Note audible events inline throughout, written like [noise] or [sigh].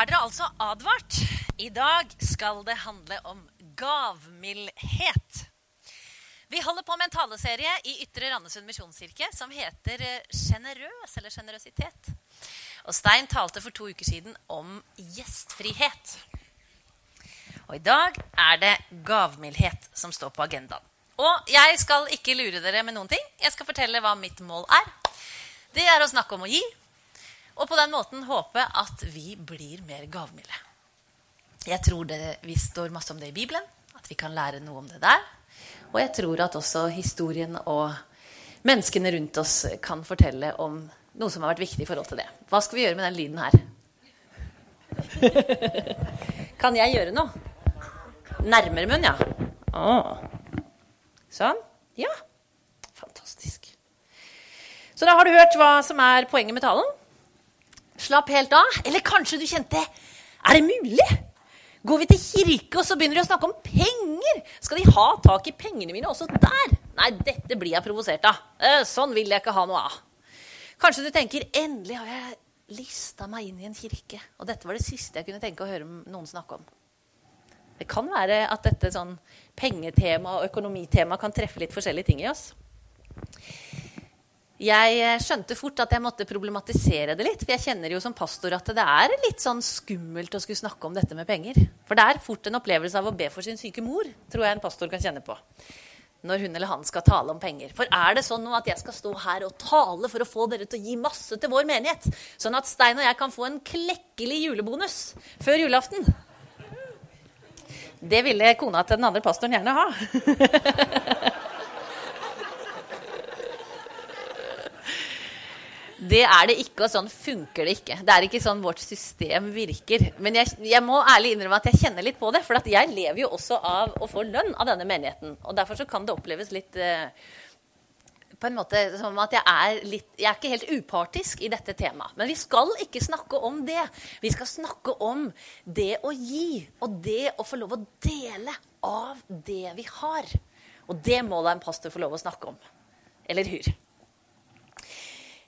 er dere altså advart. I dag skal det handle om gavmildhet. Vi holder på med en taleserie i Ytre Randesund misjonskirke som heter Sjenerøs, eller sjenerøsitet. Og Stein talte for to uker siden om gjestfrihet. Og i dag er det gavmildhet som står på agendaen. Og jeg skal ikke lure dere med noen ting. Jeg skal fortelle hva mitt mål er. Det er å snakke om å gi, og på den måten håpe at vi blir mer gavmilde. Jeg tror det, vi står masse om det i Bibelen, at vi kan lære noe om det der. Og jeg tror at også historien og menneskene rundt oss kan fortelle om noe som har vært viktig i forhold til det. Hva skal vi gjøre med den lyden her? [laughs] kan jeg gjøre noe? Nærmere munn, ja. Åh. Sånn. Ja. Fantastisk. Så da har du hørt hva som er poenget med talen. Slapp helt av. Eller kanskje du kjente Er det mulig? Går vi til kirke, og så begynner de å snakke om penger? Skal de ha tak i pengene mine også der? Nei, dette blir jeg provosert av. Eh, sånn vil jeg ikke ha noe av. Kanskje du tenker endelig har jeg lista meg inn i en kirke. Og dette var det siste jeg kunne tenke å høre noen snakke om. Det kan være at dette sånn pengetema og økonomitema kan treffe litt forskjellige ting i oss. Jeg eh, skjønte fort at jeg måtte problematisere det litt. For jeg kjenner jo som pastor at det er litt sånn skummelt å skulle snakke om dette med penger. For det er fort en opplevelse av å be for sin syke mor, tror jeg en pastor kan kjenne på. Når hun eller han skal tale om penger. For er det sånn nå at jeg skal stå her og tale for å få dere til å gi masse til vår menighet, sånn at Stein og jeg kan få en klekkelig julebonus før julaften? Det ville kona til den andre pastoren gjerne ha. [laughs] Det er det ikke, og sånn funker det ikke. Det er ikke sånn vårt system virker. Men jeg, jeg må ærlig innrømme at jeg kjenner litt på det. For jeg lever jo også av å få lønn av denne menigheten. Og derfor kan det oppleves litt eh, på en måte som at jeg er litt Jeg er ikke helt upartisk i dette temaet. Men vi skal ikke snakke om det. Vi skal snakke om det å gi, og det å få lov å dele av det vi har. Og det må da en pastor få lov å snakke om. Eller hur?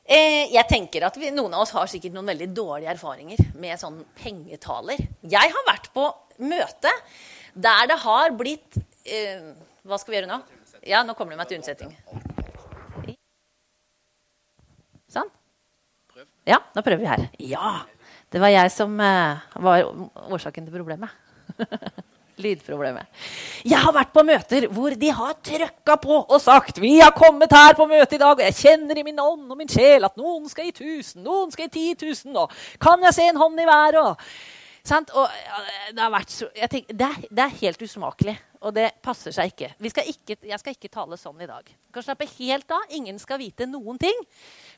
Eh, jeg tenker at vi, Noen av oss har sikkert noen veldig dårlige erfaringer med sånn pengetaler. Jeg har vært på møte der det har blitt eh, Hva skal vi gjøre nå? Ja, nå kommer det meg til unnsetning. Sånn. Ja, nå prøver vi her. Ja. Det var jeg som eh, var årsaken til problemet. [laughs] Lydproblemet. Jeg har vært på møter hvor de har trøkka på og sagt 'Vi har kommet her på møte i dag, og jeg kjenner i min ånd og min sjel at noen skal gi 1000, noen skal gi 10 000, og kan jeg se en hånd i været?' Og, og det, så, tenker, det, er, det, er, helt usmakelig, og det passer seg ikke. Skal ikke. Jeg skal ikke tale sånn i dag. Du kan slappe helt av. Ingen skal vite noen ting.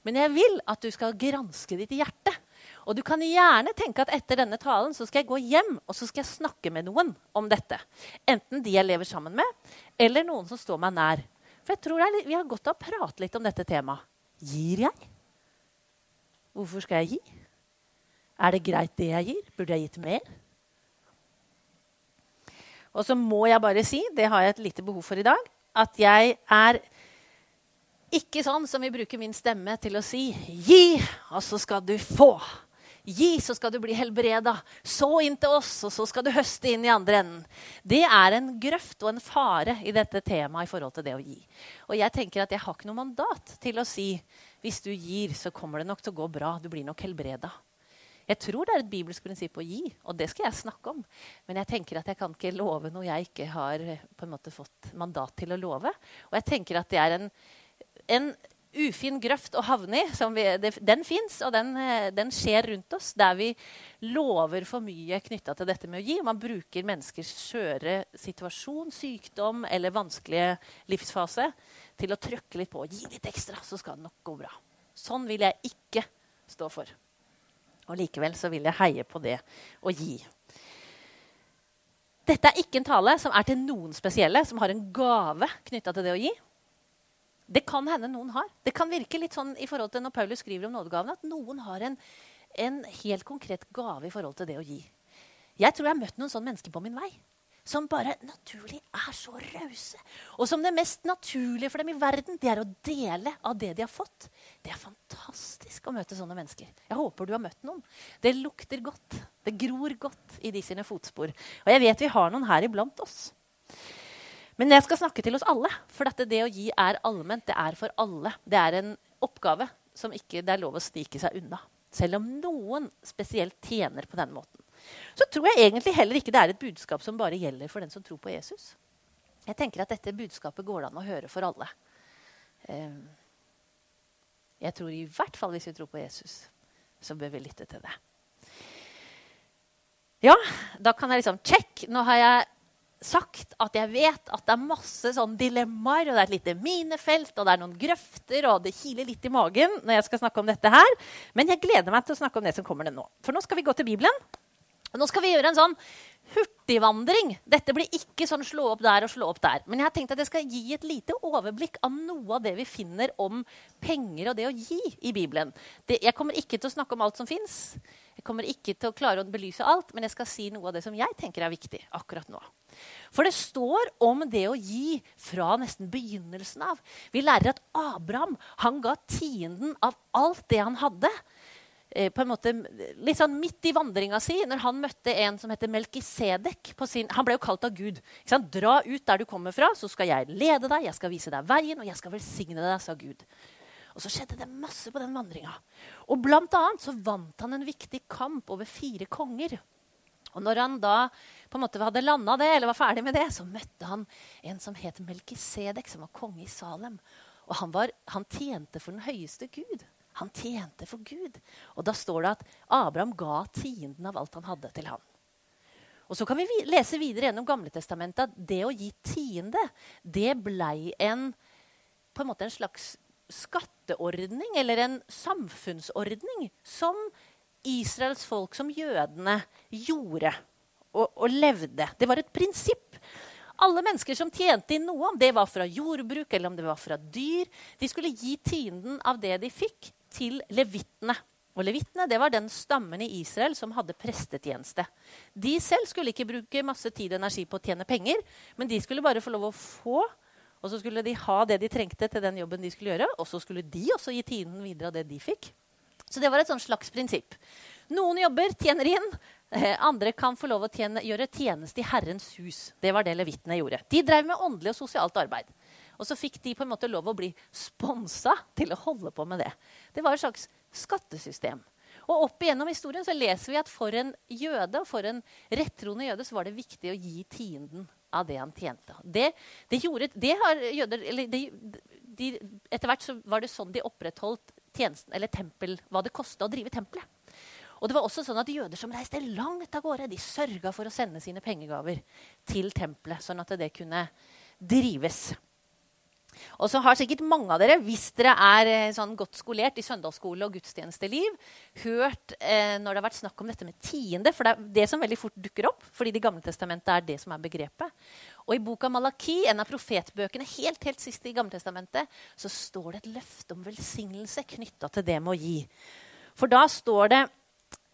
Men jeg vil at du skal granske ditt hjerte. Og du kan gjerne tenke at etter denne talen så skal jeg gå hjem og så skal jeg snakke med noen om dette. Enten de jeg lever sammen med, eller noen som står meg nær. For jeg tror litt, Vi har godt av å prate litt om dette temaet. Gir jeg? Hvorfor skal jeg gi? Er det greit, det jeg gir? Burde jeg gitt mer? Og så må jeg bare si, det har jeg et lite behov for i dag, at jeg er ikke sånn som vi bruker min stemme til å si 'gi, og så skal du få'. Gi, så skal du bli helbreda. Så inn til oss, og så skal du høste inn i andre enden. Det er en grøft og en fare i dette temaet i forhold til det å gi. Og jeg tenker at jeg har ikke noe mandat til å si hvis du gir, så kommer det nok til å gå bra. Du blir nok helbreda. Jeg tror det er et bibelsk prinsipp å gi, og det skal jeg snakke om. Men jeg tenker at jeg kan ikke love noe jeg ikke har på en måte fått mandat til å love. Og jeg tenker at det er en, en ufin grøft å havne i. Vi, det, den fins, og den, eh, den, skjer rundt oss. Der vi lover for mye knytta til dette med å gi. Man bruker menneskers skjøre situasjon, sykdom eller vanskelige livsfase til å trykke litt på. Gi litt ekstra, så skal det nok gå bra. Sånn vil jeg ikke stå for. Og likevel så vil jeg heie på det å gi. Dette er ikke en tale som er til noen spesielle, som har en gave knytta til det å gi. Det kan hende noen har. Det kan virke litt sånn i forhold til når Paulus skriver om nådegavene, at noen har en, en helt konkret gave i forhold til det å gi. Jeg tror jeg har møtt noen sånne mennesker på min vei. som bare naturlig er så rause. Og som det mest naturlige for dem i verden, det er å dele av det de har fått. Det er fantastisk å møte sånne mennesker. Jeg håper du har møtt noen. Det lukter godt. Det gror godt i de sine fotspor. Og jeg vet vi har noen her iblant oss. Men jeg skal snakke til oss alle. For dette, det å gi er allment. Det er for alle. Det er en oppgave som ikke det er lov å snike seg unna. Selv om noen spesielt tjener på den måten så tror jeg egentlig heller ikke det er et budskap som bare gjelder for den som tror på Jesus. Jeg tenker at dette budskapet går det an å høre for alle. Ehm, jeg tror i hvert fall hvis vi tror på Jesus, så bør vi lytte til det. Ja, da kan jeg liksom Check! Nå har jeg sagt at jeg vet at det er masse sånn dilemmaer, og det er et lite minefelt, og det er noen grøfter, og det kiler litt i magen når jeg skal snakke om dette her. Men jeg gleder meg til å snakke om det som kommer ned nå. For nå skal vi gå til Bibelen. Og nå skal vi gjøre en sånn hurtigvandring. Dette blir ikke sånn slå opp der og slå opp der. Men jeg har tenkt at jeg skal gi et lite overblikk av noe av det vi finner om penger og det å gi i Bibelen. Det, jeg kommer ikke til å snakke om alt som fins. Kommer ikke til å klare å belyse alt, men jeg skal si noe av det som jeg tenker er viktig akkurat nå. For det står om det å gi fra nesten begynnelsen av. Vi lærer at Abraham han ga tienden av alt det han hadde. Eh, på en måte litt sånn midt i vandringa si, når han møtte en som heter Melkisedek Han ble jo kalt av Gud. Dra ut der du kommer fra, så skal jeg lede deg, jeg skal vise deg veien, og jeg skal velsigne deg, sa Gud. Og så skjedde det masse på den vandringa. Og blant annet så vant han en viktig kamp over fire konger. Og når han da på en måte hadde landa det, eller var ferdig med det, så møtte han en som het Melkisedek, som var konge i Salem. Og han, var, han tjente for den høyeste Gud. Han tjente for Gud. Og da står det at Abraham ga tienden av alt han hadde, til han. Og så kan vi lese videre gjennom Gamletestamentet at det å gi tiende, det blei en, måte en slags skatteordning, eller en samfunnsordning, som Israels folk, som jødene, gjorde og, og levde. Det var et prinsipp. Alle mennesker som tjente inn noe, om det var fra jordbruk eller om det var fra dyr, de skulle gi tienden av det de fikk, til levittene. Og Levittene det var den stammen i Israel som hadde prestetjeneste. De selv skulle ikke bruke masse tid og energi på å tjene penger, men de skulle bare få lov å få, og så skulle de ha det de trengte til den jobben de skulle gjøre, og så skulle de også gi tiden videre av det de fikk. Så det var et slags prinsipp. Noen jobber tjener inn. Eh, andre kan få lov å tjene, gjøre tjeneste i Herrens hus. Det var det levittene gjorde. De drev med åndelig og sosialt arbeid. Og så fikk de på en måte lov å bli sponsa til å holde på med det. Det var et slags skattesystem. Og opp igjennom historien så leser vi at for en jøde og for en rettroende jøde så var det viktig å gi tienden av det han tjente. Det, det gjorde, det har jøder, de, de, Etter hvert så var det sånn de opprettholdt tjenesten, eller tempel, hva det kosta å drive tempelet. Og det var også sånn at Jøder som reiste langt av gårde, de sørga for å sende sine pengegaver til tempelet, sånn at det kunne drives. Og så har sikkert mange av dere, hvis dere er eh, sånn godt skolert i søndagsskole og gudstjenesteliv, hørt eh, når det har vært snakk om dette med tiende. For det er det som veldig fort dukker opp, fordi Det gamle testamentet er det som er begrepet. Og i boka Malaki, en av profetbøkene helt, helt siste i Gamletestamentet, så står det et løfte om velsignelse knytta til det med å gi. For da står det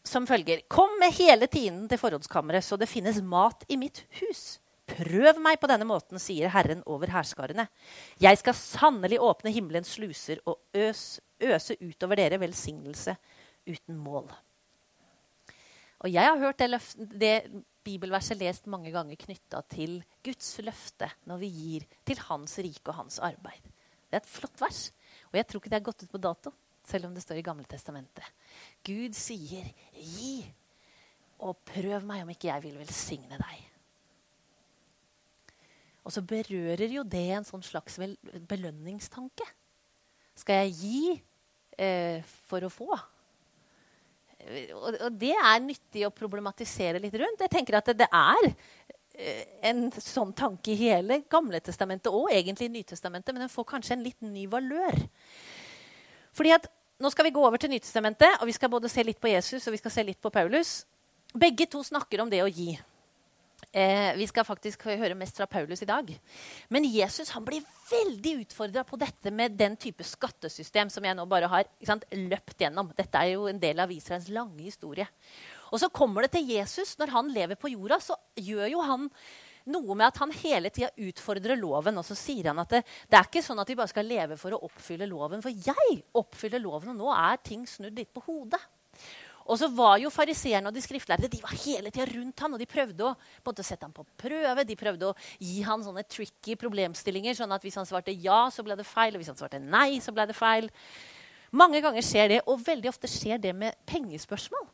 som følger Kom med hele tienden til forrådskammeret, så det finnes mat i mitt hus. Prøv meg på denne måten, sier Herren over hærskarene. Jeg skal sannelig åpne himmelens sluser og øs, øse utover dere velsignelse uten mål. Og jeg har hørt det, løft, det bibelverset lest mange ganger knytta til Guds løfte når vi gir til Hans rike og Hans arbeid. Det er et flott vers, og jeg tror ikke det er gått ut på dato, selv om det står i Gamle Testamentet. Gud sier, 'Gi, og prøv meg om ikke jeg vil velsigne deg'. Og så berører jo det en sånn slags belønningstanke. Skal jeg gi eh, for å få? Og, og, det er nyttig å problematisere litt rundt. Jeg tenker at det, det er eh, en sånn tanke i hele Gamle testamentet og egentlig Nytestamentet, men den får kanskje en litt ny valør. Fordi at Nå skal vi gå over til Nytestamentet, og vi skal både se litt på Jesus og vi skal se litt på Paulus. Begge to snakker om det å gi. Eh, vi skal faktisk høre mest fra Paulus i dag. Men Jesus han blir veldig utfordra på dette med den type skattesystem som jeg nå bare har sant, løpt gjennom. Dette er jo en del av Israels lange historie. Og så kommer det til Jesus. Når han lever på jorda, så gjør jo han noe med at han hele tida utfordrer loven. Og så sier han at det, det, er ikke sånn at vi bare skal leve for å oppfylle loven. For jeg oppfyller loven, og nå er ting snudd litt på hodet. Og så var jo fariseerne og de skriftlærde de var hele tida rundt han, og de prøvde å måte, sette ham på prøve. De prøvde å gi han sånne tricky problemstillinger, sånn at hvis han svarte ja, så ble det feil. Og hvis han svarte nei, så ble det feil. Mange ganger skjer det, og veldig ofte skjer det med pengespørsmål.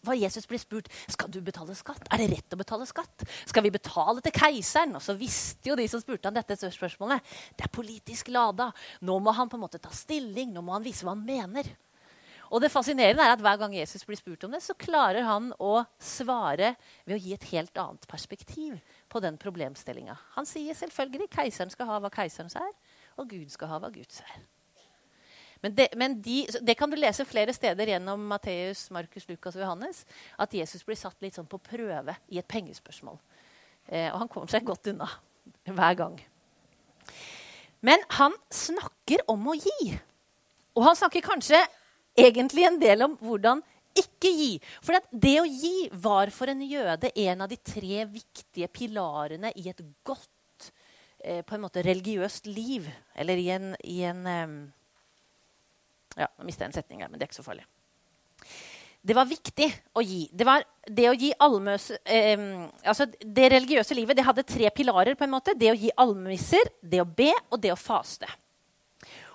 For Jesus blir spurt skal du betale skatt. Er det rett å betale skatt. Skal vi betale til keiseren? Og så visste jo de som spurte han dette spørsmålet. Det er politisk lada. Nå må han på en måte ta stilling. Nå må han vise hva han mener. Og det fascinerende er at Hver gang Jesus blir spurt om det, så klarer han å svare ved å gi et helt annet perspektiv på den problemstillinga. Han sier selvfølgelig keiseren skal ha hva keiserens er, og Gud skal ha hva Guds er. Men, det, men de, det, kan du lese flere steder gjennom Matteus, Markus, Lukas og Johannes. At Jesus blir satt litt sånn på prøve i et pengespørsmål. Eh, og han kommer seg godt unna hver gang. Men han snakker om å gi. Og han snakker kanskje egentlig en del om hvordan ikke gi. For det å gi var for en jøde en av de tre viktige pilarene i et godt eh, på en måte religiøst liv. Eller i en, i en eh, ja, nå mista jeg en setning her, men det er ikke så farlig. Det var viktig å gi. Det, var, det å gi almøse, eh, altså det religiøse livet det hadde tre pilarer. på en måte. Det å gi almisser, det å be og det å faste.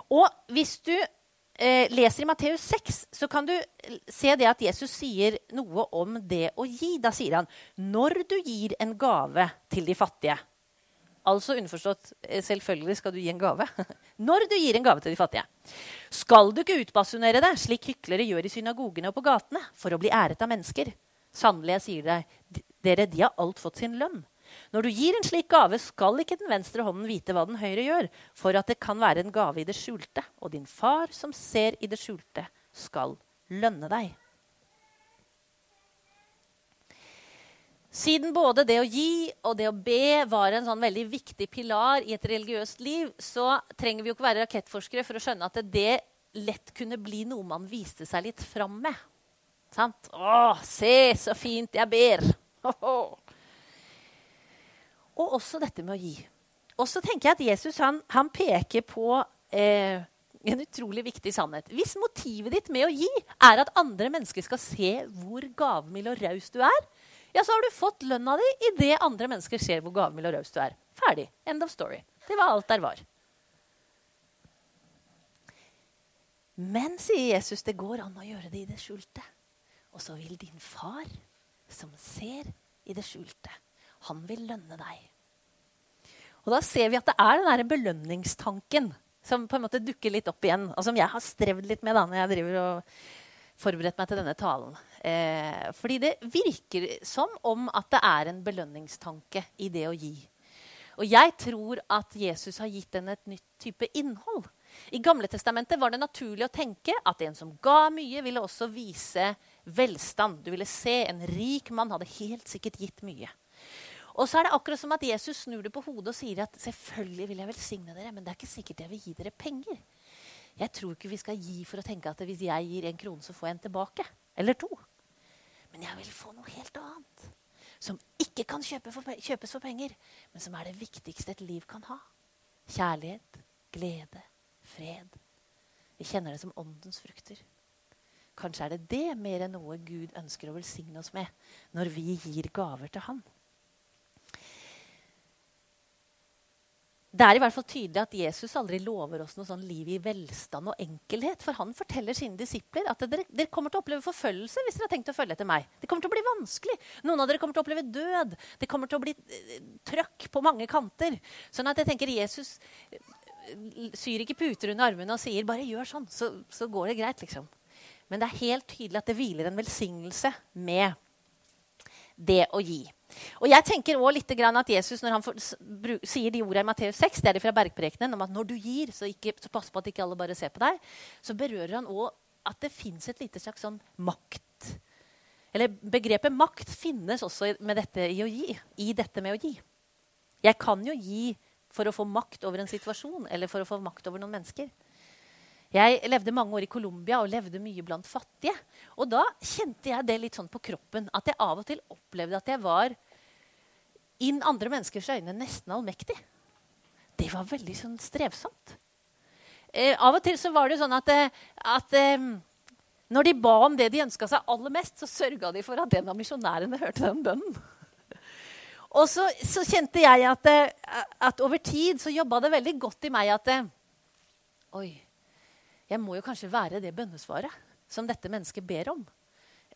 Og hvis du eh, leser i Matteus 6, så kan du se det at Jesus sier noe om det å gi. Da sier han når du gir en gave til de fattige Altså underforstått eh, selvfølgelig skal du gi en gave. [laughs] Når du gir en gave til de fattige. Skal du ikke utbasunere det, slik hyklere gjør i synagogene og på gatene, for å bli æret av mennesker? Sannelig, jeg sier deg, dere, de har alt fått sin lønn. Når du gir en slik gave, skal ikke den venstre hånden vite hva den høyre gjør, for at det kan være en gave i det skjulte. Og din far som ser i det skjulte, skal lønne deg. Siden både det å gi og det å be var en sånn veldig viktig pilar i et religiøst liv, så trenger vi jo ikke være rakettforskere for å skjønne at det lett kunne bli noe man viste seg litt fram med. Sant? Å, se så fint jeg ber! Og også dette med å gi. Og så tenker jeg at Jesus han, han peker på eh, en utrolig viktig sannhet. Hvis motivet ditt med å gi er at andre mennesker skal se hvor gavmild og raus du er, ja, så har du fått lønna di idet andre mennesker ser hvor gavmild og raus du er. Ferdig. End of story. Det var alt der var. Men, sier Jesus, det går an å gjøre det i det skjulte. Og så vil din far, som ser i det skjulte, han vil lønne deg. Og da ser vi at det er den der belønningstanken som på en måte dukker litt opp igjen, og som jeg har strevd litt med da når jeg driver og forberedt meg til denne talen. Eh, fordi det virker som om at det er en belønningstanke i det å gi. Og jeg tror at Jesus har gitt den et nytt type innhold. I Gamle Testamentet var det naturlig å tenke at en som ga mye, ville også vise velstand. Du ville se en rik mann hadde helt sikkert gitt mye. Og så er det akkurat som at Jesus snur det på hodet og sier at selvfølgelig vil jeg velsigne dere, men det er ikke sikkert jeg vil gi dere penger. Jeg tror ikke vi skal gi for å tenke at hvis jeg gir en krone, så får jeg en tilbake. Eller to. Men jeg vil få noe helt annet. Som ikke kan kjøpe for, kjøpes for penger, men som er det viktigste et liv kan ha. Kjærlighet, glede, fred. Vi kjenner det som åndens frukter. Kanskje er det det mer enn noe Gud ønsker å velsigne oss med når vi gir gaver til Han. Det er i hvert fall tydelig at Jesus aldri lover oss noe sånn liv i velstand og enkelhet. For han forteller sine disipler at dere, dere, kommer til å oppleve forfølgelse hvis dere har tenkt å følge etter meg. Det kommer til å bli vanskelig. Noen av dere kommer til å oppleve død. Det kommer til å bli uh, trøkk på mange kanter. Sånn at jeg tenker Jesus uh, syr ikke puter under armene og sier bare gjør sånn, så, så går det greit. liksom. Men det er helt tydelig at det hviler en velsignelse med det å gi. Og jeg tenker også litt at Jesus når han for, sier de ordene i Matteus 6, det er det fra bergprekenen, om at når du gir, så, ikke, så pass på at ikke alle bare ser på deg, så berører han òg at det fins et lite slags sånn makt. Eller begrepet makt finnes også med dette i å gi. I dette med å gi. Jeg kan jo gi for å få makt over en situasjon eller for å få makt over noen mennesker. Jeg levde mange år i Colombia og levde mye blant fattige. Og da kjente jeg det litt sånn på kroppen. At jeg av og til opplevde at jeg var inn andre menneskers øyne nesten allmektig. Det var veldig sånn strevsomt. Eh, av og til så var det sånn at, eh, at eh, når de ba om det de ønska seg aller mest, så sørga de for at den av misjonærene hørte den bønnen. Og så, så kjente jeg at, eh, at, over tid så jobba det veldig godt i meg at eh, Oi, jeg må jo kanskje være det bønnesvaret som dette mennesket ber om.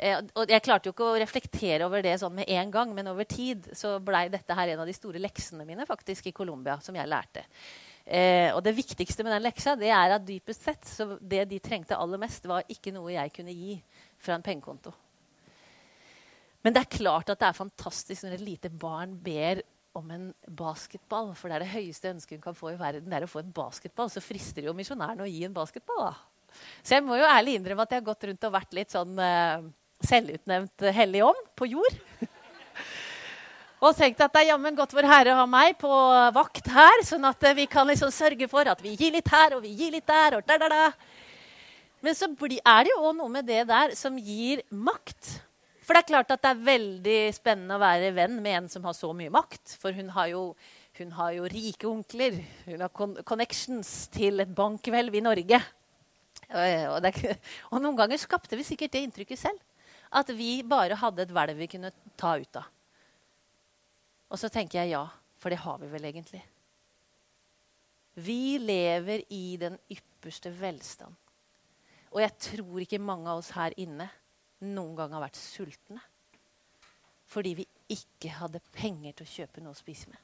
Eh, og jeg klarte jo ikke å reflektere over det sånn med en gang, men over tid så blei dette her en av de store leksene mine faktisk i Colombia, som jeg lærte. Eh, og det viktigste med den leksa det er at dypest sett så det de trengte aller mest, var ikke noe jeg kunne gi fra en pengekonto. Men det er klart at det er fantastisk når et lite barn ber om en basketball. For det er det høyeste ønsket hun kan få i verden. det er å få en basketball. Så frister jo misjonæren å gi en basketball. da. Så jeg må jo ærlig innrømme at jeg har gått rundt og vært litt sånn uh, selvutnevnt hellig ånd på jord. og tenkte at det er jammen godt Vår Herre har meg på vakt her, sånn at vi kan liksom sørge for at vi gir litt her og vi gir litt der. og da, da, da. Men så er det jo òg noe med det der som gir makt. For det er klart at det er veldig spennende å være venn med en som har så mye makt. For hun har jo, hun har jo rike onkler. Hun har con connections til et bankhvelv i Norge. Og, det, og, noen ganger skapte vi sikkert det inntrykket selv. At vi bare hadde et hvelv vi kunne ta ut av. Og så tenker jeg ja, for det har vi vel egentlig. Vi lever i den ypperste velstand. Og jeg tror ikke mange av oss her inne noen gang har vært sultne. Fordi vi ikke hadde penger til å kjøpe noe å spise med.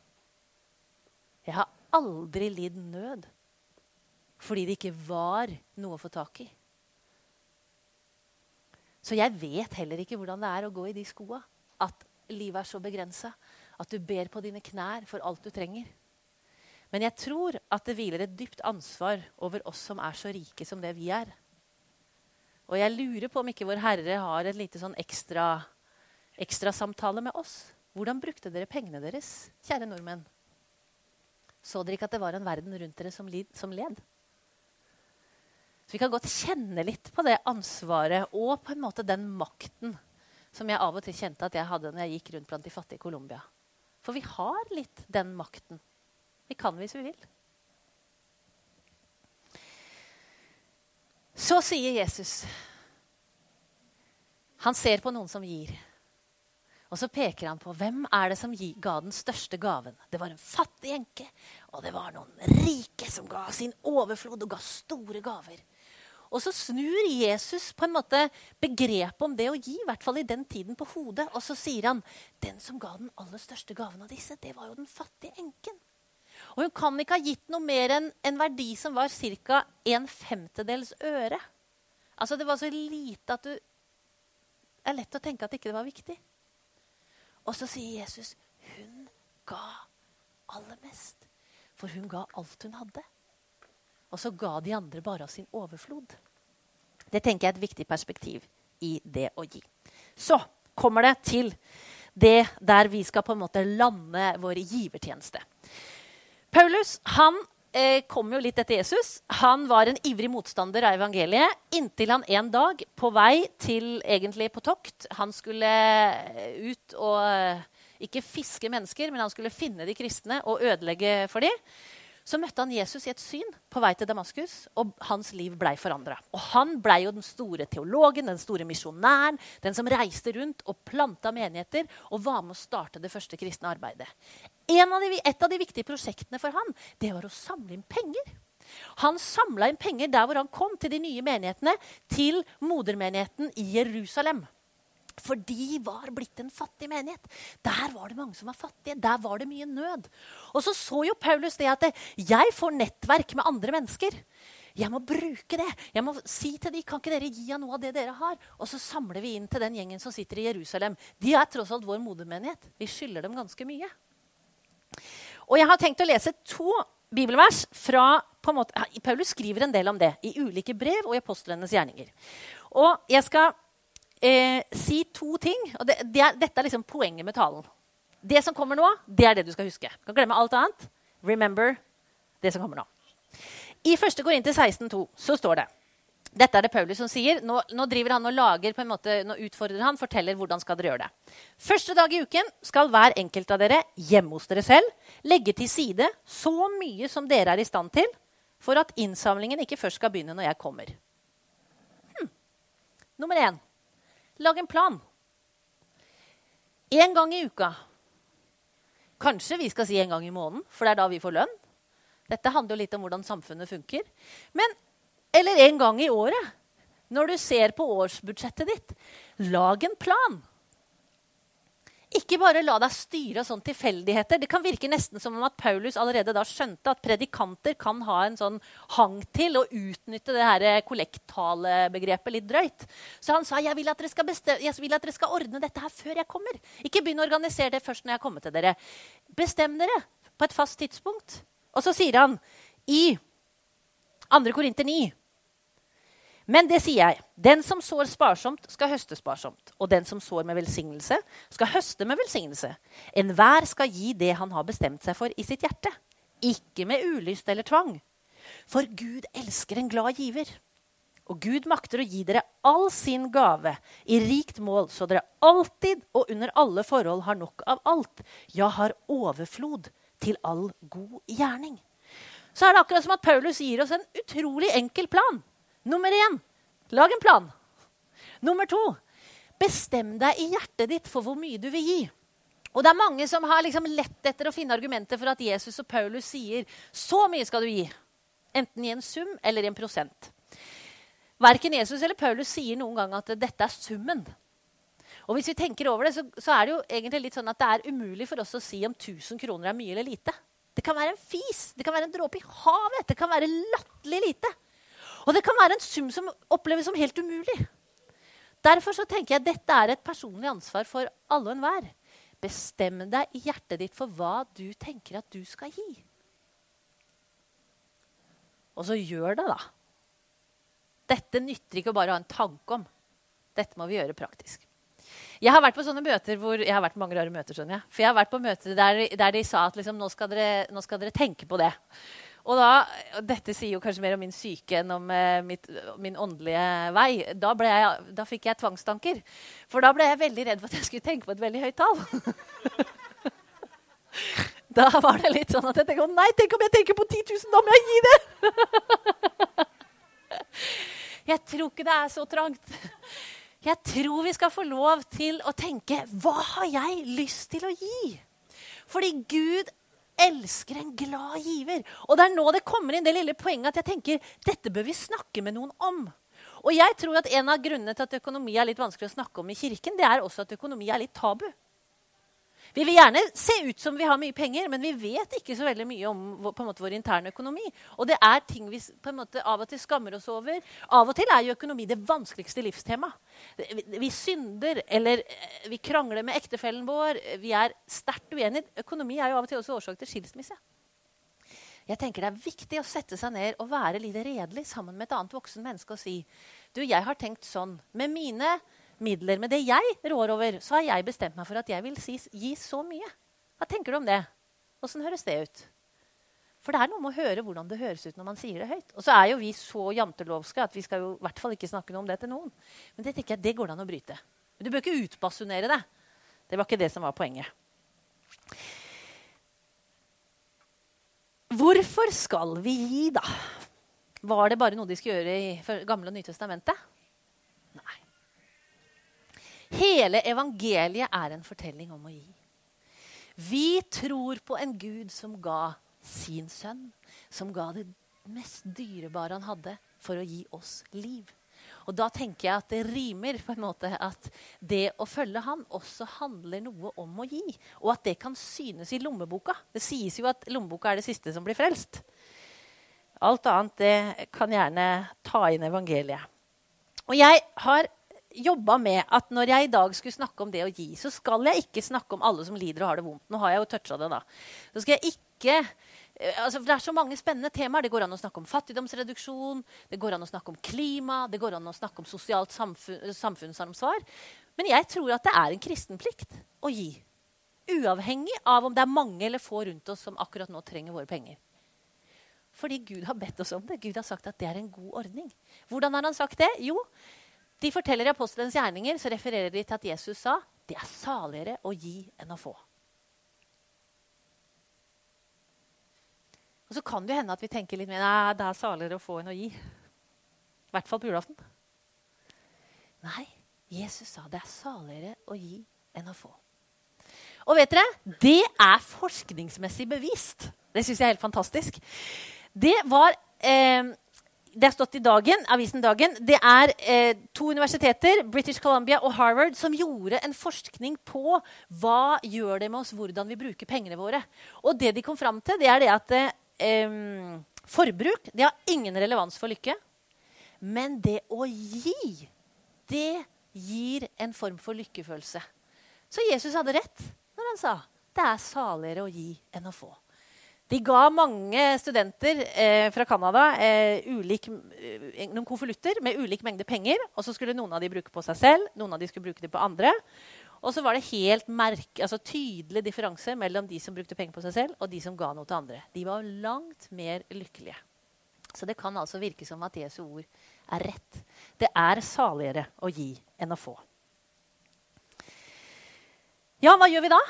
Jeg har aldri lidd nød fordi det ikke var noe å få tak i. Så jeg vet heller ikke hvordan det er å gå i de skoa. At livet er så begrensa. At du ber på dine knær for alt du trenger. Men jeg tror at det hviler et dypt ansvar over oss som er så rike som det vi er. Og jeg lurer på om ikke Vår Herre har et lite sånn ekstra, samtale med oss. Hvordan brukte dere pengene deres, kjære nordmenn? Så dere ikke at det var en verden rundt dere som, led? Så vi kan godt kjenne litt på det ansvaret og på en måte den makten som jeg av og til kjente at jeg hadde når jeg gikk rundt blant de fattige i Colombia. For vi har litt den makten. Vi kan hvis vi vil. Så sier Jesus Han ser på noen som gir. Og så peker han på hvem er det som ga den største gaven. Det var en fattig enke, og det var noen rike som ga sin overflod og ga store gaver. Og så snur Jesus på en måte begrepet om det å gi, i hvert fall i den tiden, på hodet. Og så sier han den som ga den aller største gaven av disse, det var jo den fattige enken. Og hun kan ikke ha gitt noe mer enn en verdi som var ca. en femtedels øre. Altså Det var så lite at du Det er lett å tenke at ikke det var viktig. Og så sier Jesus hun ga aller mest. For hun ga alt hun hadde. Og så ga de andre bare av sin overflod. Det tenker jeg er et viktig perspektiv i det å gi. Så kommer det til det der vi skal på en måte lande vår givertjeneste. Paulus han eh, kom jo litt etter Jesus. Han var en ivrig motstander av evangeliet inntil han en dag, på vei til egentlig på tokt Han skulle ut og eh, ikke fiske mennesker, men han skulle finne de kristne og ødelegge for dem så møtte han Jesus i et syn på vei til Damaskus, og hans liv blei forandra. Og han blei jo den store teologen, den store misjonæren, den som reiste rundt og planta menigheter og var med å starte det første kristne arbeidet. Av de, et av de viktige prosjektene for han, det var å samle inn penger. Han samla inn penger der hvor han kom til de nye menighetene, til modermenigheten i Jerusalem. For de var blitt en fattig menighet. Der var det mange som var fattige. Der var det mye nød. Og så så jo Paulus det at jeg får nettverk med andre mennesker. Jeg må bruke det. Jeg må si til dem, kan ikke dere gi av noe av det dere har? Og så samler vi inn til den gjengen som sitter i Jerusalem. De er tross alt vår modermenighet. Vi skylder dem ganske mye. Og jeg har tenkt å lese to bibelvers fra på en måte, Paulus skriver en del om det i ulike brev og i apostlenes gjerninger. Og jeg skal eh, si to ting. og det, det er, Dette er liksom poenget med talen. Det som kommer nå, det er det du skal huske. Du kan glemme alt annet. Remember det som kommer nå. I 1. Korinter 16,2 så står det Dette er det Paulus som sier. Nå, nå driver han og lager, på en måte, nå utfordrer han, forteller hvordan skal dere gjøre det. Første dag i uken skal hver enkelt av dere hjemme hos dere selv legge til side så mye som dere er i stand til, for at innsamlingen ikke først skal begynne når jeg kommer. Hm. Nummer én lag en plan. En gang i uka. Kanskje vi skal si en gang i måneden, for det er da vi får lønn. Dette handler jo litt om hvordan samfunnet funker. Men eller en gang i året. Når du ser på årsbudsjettet ditt, lag en plan. Ikke bare la deg styre av sånne tilfeldigheter. Det kan virke nesten som om at Paulus allerede da skjønte at predikanter kan ha en sånn hang til å utnytte det her kollektalebegrepet litt drøyt. Så han sa jeg vil, at dere skal dere skal ordne dette her før jeg kommer. Ikke begynn å organisere det først når jeg kommer til dere. Bestem dere på et fast tidspunkt. Og så sier han i 2. Korinter 9. Men det sier jeg. Den som sår sparsomt, skal høste sparsomt. Og den som sår med velsignelse, skal høste med velsignelse. Enhver skal gi det han har bestemt seg for i sitt hjerte. Ikke med ulyst eller tvang. For Gud elsker en glad giver. Og Gud makter å gi dere all sin gave i rikt mål, så dere alltid og under alle forhold har nok av alt, ja, har overflod til all god gjerning så er det akkurat som at Paulus gir oss en utrolig enkel plan. Nummer én lag en plan. Nummer to bestem deg i hjertet ditt for hvor mye du vil gi. Og det er mange som har liksom lett etter å finne argumenter for at Jesus og Paulus sier så mye skal du gi. Enten i en sum eller i en prosent. Verken Jesus eller Paulus sier noen gang at dette er summen. Og hvis vi tenker over det, så, så, er det jo egentlig litt sånn at det er umulig for oss å si om 1000 kroner er mye eller lite. Det kan være en fis, det kan være en dråpe i havet, det kan være latterlig lite. Og det kan være en sum som oppleves som helt umulig. Derfor så tenker jeg dette er et personlig ansvar for alle og enhver. Bestem deg i hjertet ditt for hva du tenker at du skal gi. Og så gjør det, da. Dette nytter ikke å bare ha en tanke om. Dette må vi gjøre praktisk. Jeg har vært på sånne møter hvor, jeg har vært på mange rare møter, skjønner jeg. For jeg har vært på møter der, der de sa at liksom, nå, skal dere, nå, skal dere, tenke på det. Og da, og Dette sier jo kanskje mer om min syke enn om eh, mitt, min åndelige vei. Da, jeg, da, fikk jeg tvangstanker. For da ble jeg veldig redd for at jeg skulle tenke på et veldig høyt tall. [laughs] da var det litt sånn at jeg tenkte nei, tenk om jeg tenker på 10 000, da må jeg gi det! [laughs] jeg tror ikke det er så trangt. Jeg tror vi skal få lov til å tenke hva har jeg lyst til å gi? Fordi Gud elsker en glad giver. Og det er nå det kommer inn det lille poenget at jeg tenker dette bør vi snakke med noen om. Og jeg tror at En av grunnene til at økonomi er litt vanskelig å snakke om i kirken, det er også at økonomi er litt tabu. Vi vil gjerne se ut som vi har mye penger, men vi vet ikke så veldig mye om måte, vår interne økonomi. Og det er ting vi måte av og til skammer oss over. Av og til er jo økonomi det vanskeligste livstemaet. Vi, vi synder, eller eh, vi krangler med ektefellen vår. Vi er sterkt uenige. Økonomi er jo av og til også årsak til skilsmisse. Jeg tenker Det er viktig å sette seg ned og være litt redelig sammen med et annet voksen menneske og si du, jeg har tenkt sånn. Med mine midler. Med det jeg rår over, så har jeg bestemt meg for at jeg vil si, gi så mye. Hva tenker du om det? Åssen høres det ut? For det er noe med å høre hvordan det høres ut når man sier det høyt. Og så er jo vi så jantelovske at vi skal jo i hvert fall ikke snakke noe om det til noen. Men det tenker jeg, det går det an å bryte. Men du bør ikke utbasunere det. Det var ikke det som var poenget. Hvorfor skal vi gi, da? Var det bare noe de skulle gjøre i Gamle og Nytestamentet? Nei. Hele evangeliet er en fortelling om å gi. Vi tror på en Gud som ga sin sønn, som ga det mest dyrebare han hadde, for å gi oss liv. Og da tenker jeg at det rimer på en måte at det å følge han også handler noe om å gi. Og at det kan synes i lommeboka. Det sies jo at lommeboka er det siste som blir frelst. Alt annet det kan gjerne ta inn evangeliet. Og jeg har jobba med at når jeg i dag skulle snakke om det å gi, så skal jeg ikke snakke om alle som lider og har det vondt. Nå har jeg jo toucha det, da. Så skal jeg ikke eh, altså, Det er så mange spennende temaer. Det går an å snakke om fattigdomsreduksjon, det går an å snakke om klima, det går an å snakke om sosialt samfunn, samfunnsansvar. Men jeg tror at det er en kristen plikt å gi. Uavhengig av om det er mange eller få rundt oss som akkurat nå trenger våre penger. Fordi Gud har bedt oss om det. Gud har sagt at det er en god ordning. Hvordan har han sagt det? Jo, de forteller i apostelens gjerninger, så refererer de til at Jesus sa det er saligere å gi enn å få. Og så kan det hende at vi tenker litt mer nei, det er saligere å få enn å gi. I hvert fall på julaften. Nei, Jesus sa det er saligere å gi enn å få. Og vet dere, det er forskningsmessig bevist. Det syns jeg er helt fantastisk. Det var eh, det har stått i dagen, avisen Dagen. Det er eh, to universiteter, British Columbia og Harvard, som gjorde en forskning på hva gjør det med oss, hvordan vi bruker pengene våre. Og det de kom fram til, det er det at eh, forbruk det har ingen relevans for lykke. Men det å gi, det gir en form for lykkefølelse. Så Jesus hadde rett når han sa det er saligere å gi enn å få. De ga mange studenter eh, fra Canada eh, eh, noen konvolutter med ulik mengde penger. og Så skulle noen av de bruke på seg selv, noen av de skulle bruke det på andre. Og så var det helt merke, altså tydelig differanse mellom de som brukte penger på seg selv, og de som ga noe til andre. De var langt mer lykkelige. Så det kan altså virke som at Jesu ord er rett. Det er saligere å gi enn å få. Ja, hva gjør vi da?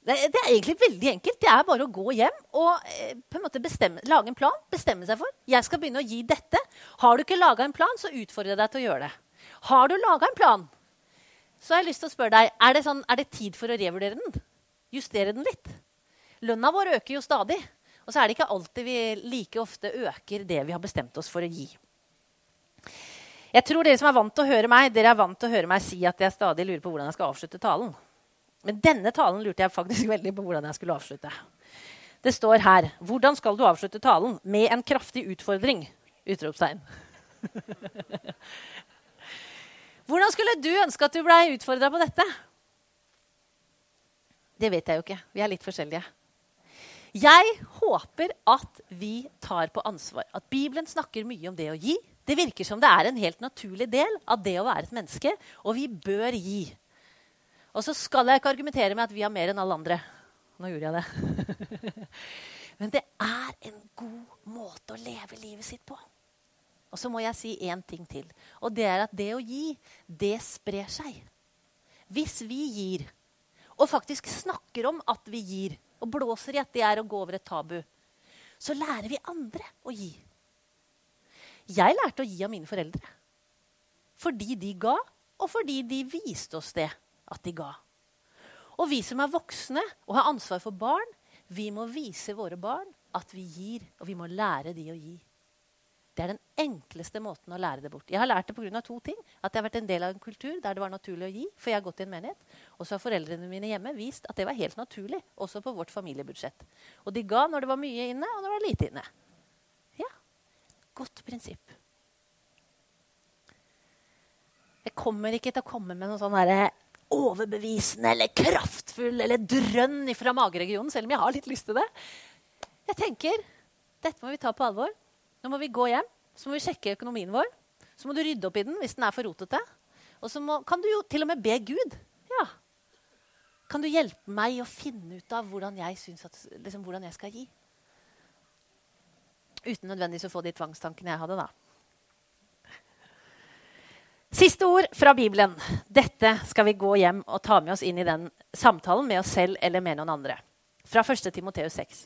Det, det, er egentlig veldig enkelt. Det er bare å gå hjem og eh, på en måte bestemme, lage en plan. Bestemme seg for jeg skal begynne å gi dette. Har du ikke laga en plan, så utfordrer jeg deg til å gjøre det. Har du laga en plan, så har jeg lyst til å spørre deg er det, sånn, er det tid for å revurdere den. Justere den litt. Lønna vår øker jo stadig. Og så er det ikke alltid vi like ofte øker det vi har bestemt oss for å gi. Jeg tror Dere som er vant til å høre meg, dere er vant til å høre meg si at jeg stadig lurer på hvordan jeg skal avslutte talen. Men denne talen lurte jeg faktisk [laughs] veldig på hvordan jeg skulle avslutte. Det står her Hvordan skal du avslutte talen? Med en kraftig utfordring! Utropstegn. [laughs] hvordan skulle du ønske at du blei utfordra på dette? Det vet jeg jo ikke. Vi er litt forskjellige. Jeg håper at vi tar på ansvar. At Bibelen snakker mye om det å gi. Det virker som det er en helt naturlig del av det å være et menneske. Og vi bør gi. Og så skal jeg ikke argumentere med at vi har mer enn alle andre. Nå gjorde jeg det. [laughs] Men det er en god måte å leve livet sitt på. Og så må jeg si én ting til. Og det er at det å gi, det sprer seg. Hvis vi gir, og faktisk snakker om at vi gir, og blåser i at det er å gå over et tabu, så lærer vi andre å gi. Jeg lærte å gi av mine foreldre. Fordi de ga, og fordi de viste oss det at de ga. Og vi som er voksne og har ansvar for barn, vi må vise våre barn at vi gir, og vi må lære de å gi. Det er den enkleste måten å lære det bort. Jeg har lært det pga. to ting. At jeg har vært en del av en kultur der det var naturlig å gi. For jeg har gått i en menighet. Og så har foreldrene mine hjemme vist at det var helt naturlig. Også på vårt familiebudsjett. Og de ga når det var mye inne, og når det var lite inne. Ja, Godt prinsipp. Jeg kommer ikke til å komme med noe sånn herre overbevisende eller kraftfull eller drønn fra mageregionen, selv om jeg har litt lyst til det. Jeg tenker dette må vi ta på alvor. Nå må vi gå hjem. Så må vi sjekke økonomien vår. Så må du rydde opp i den hvis den er for rotete. Og så må, kan du jo til og med be Gud. Ja. Kan du hjelpe meg å finne ut av hvordan jeg, at, liksom, hvordan jeg skal gi? Uten nødvendigvis å få de tvangstankene jeg hadde, da. Siste ord fra Bibelen. Dette skal vi gå hjem og ta med oss inn i den samtalen med oss selv eller med noen andre. Fra 1. Timoteus 6.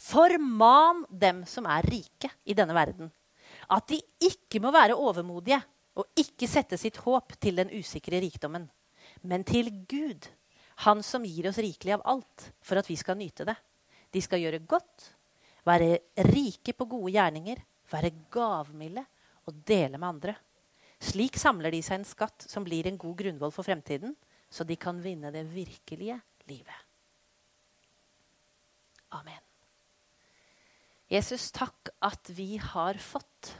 Forman dem som er rike i denne verden, at de ikke må være overmodige og ikke sette sitt håp til den usikre rikdommen, men til Gud, Han som gir oss rikelig av alt, for at vi skal nyte det. De skal gjøre godt, være rike på gode gjerninger, være gavmilde og dele med andre. Slik samler de seg en skatt som blir en god grunnvoll for fremtiden, så de kan vinne det virkelige livet. Amen. Jesus, takk at vi har fått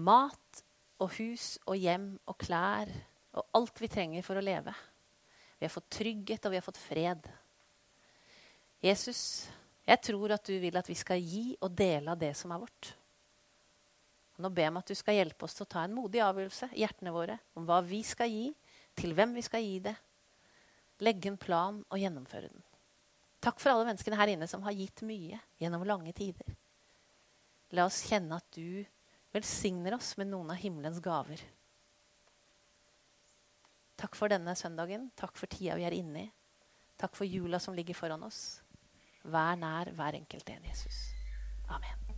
mat og hus og hjem og klær og alt vi trenger for å leve. Vi har fått trygghet, og vi har fått fred. Jesus, jeg tror at du vil at vi skal gi og dele av det som er vårt natten og be meg at du skal hjelpe oss til å ta en modig avgjørelse i hjertene våre om hva vi skal gi, til hvem vi skal gi det. Legge en plan og gjennomføre den. Takk for alle menneskene her inne som har gitt mye gjennom lange tider. La oss kjenne at du velsigner oss med noen av himmelens gaver. Takk for denne søndagen. Takk for tida vi er inne i. Takk for jula som ligger foran oss. Vær nær hver enkelt en, Jesus. Amen.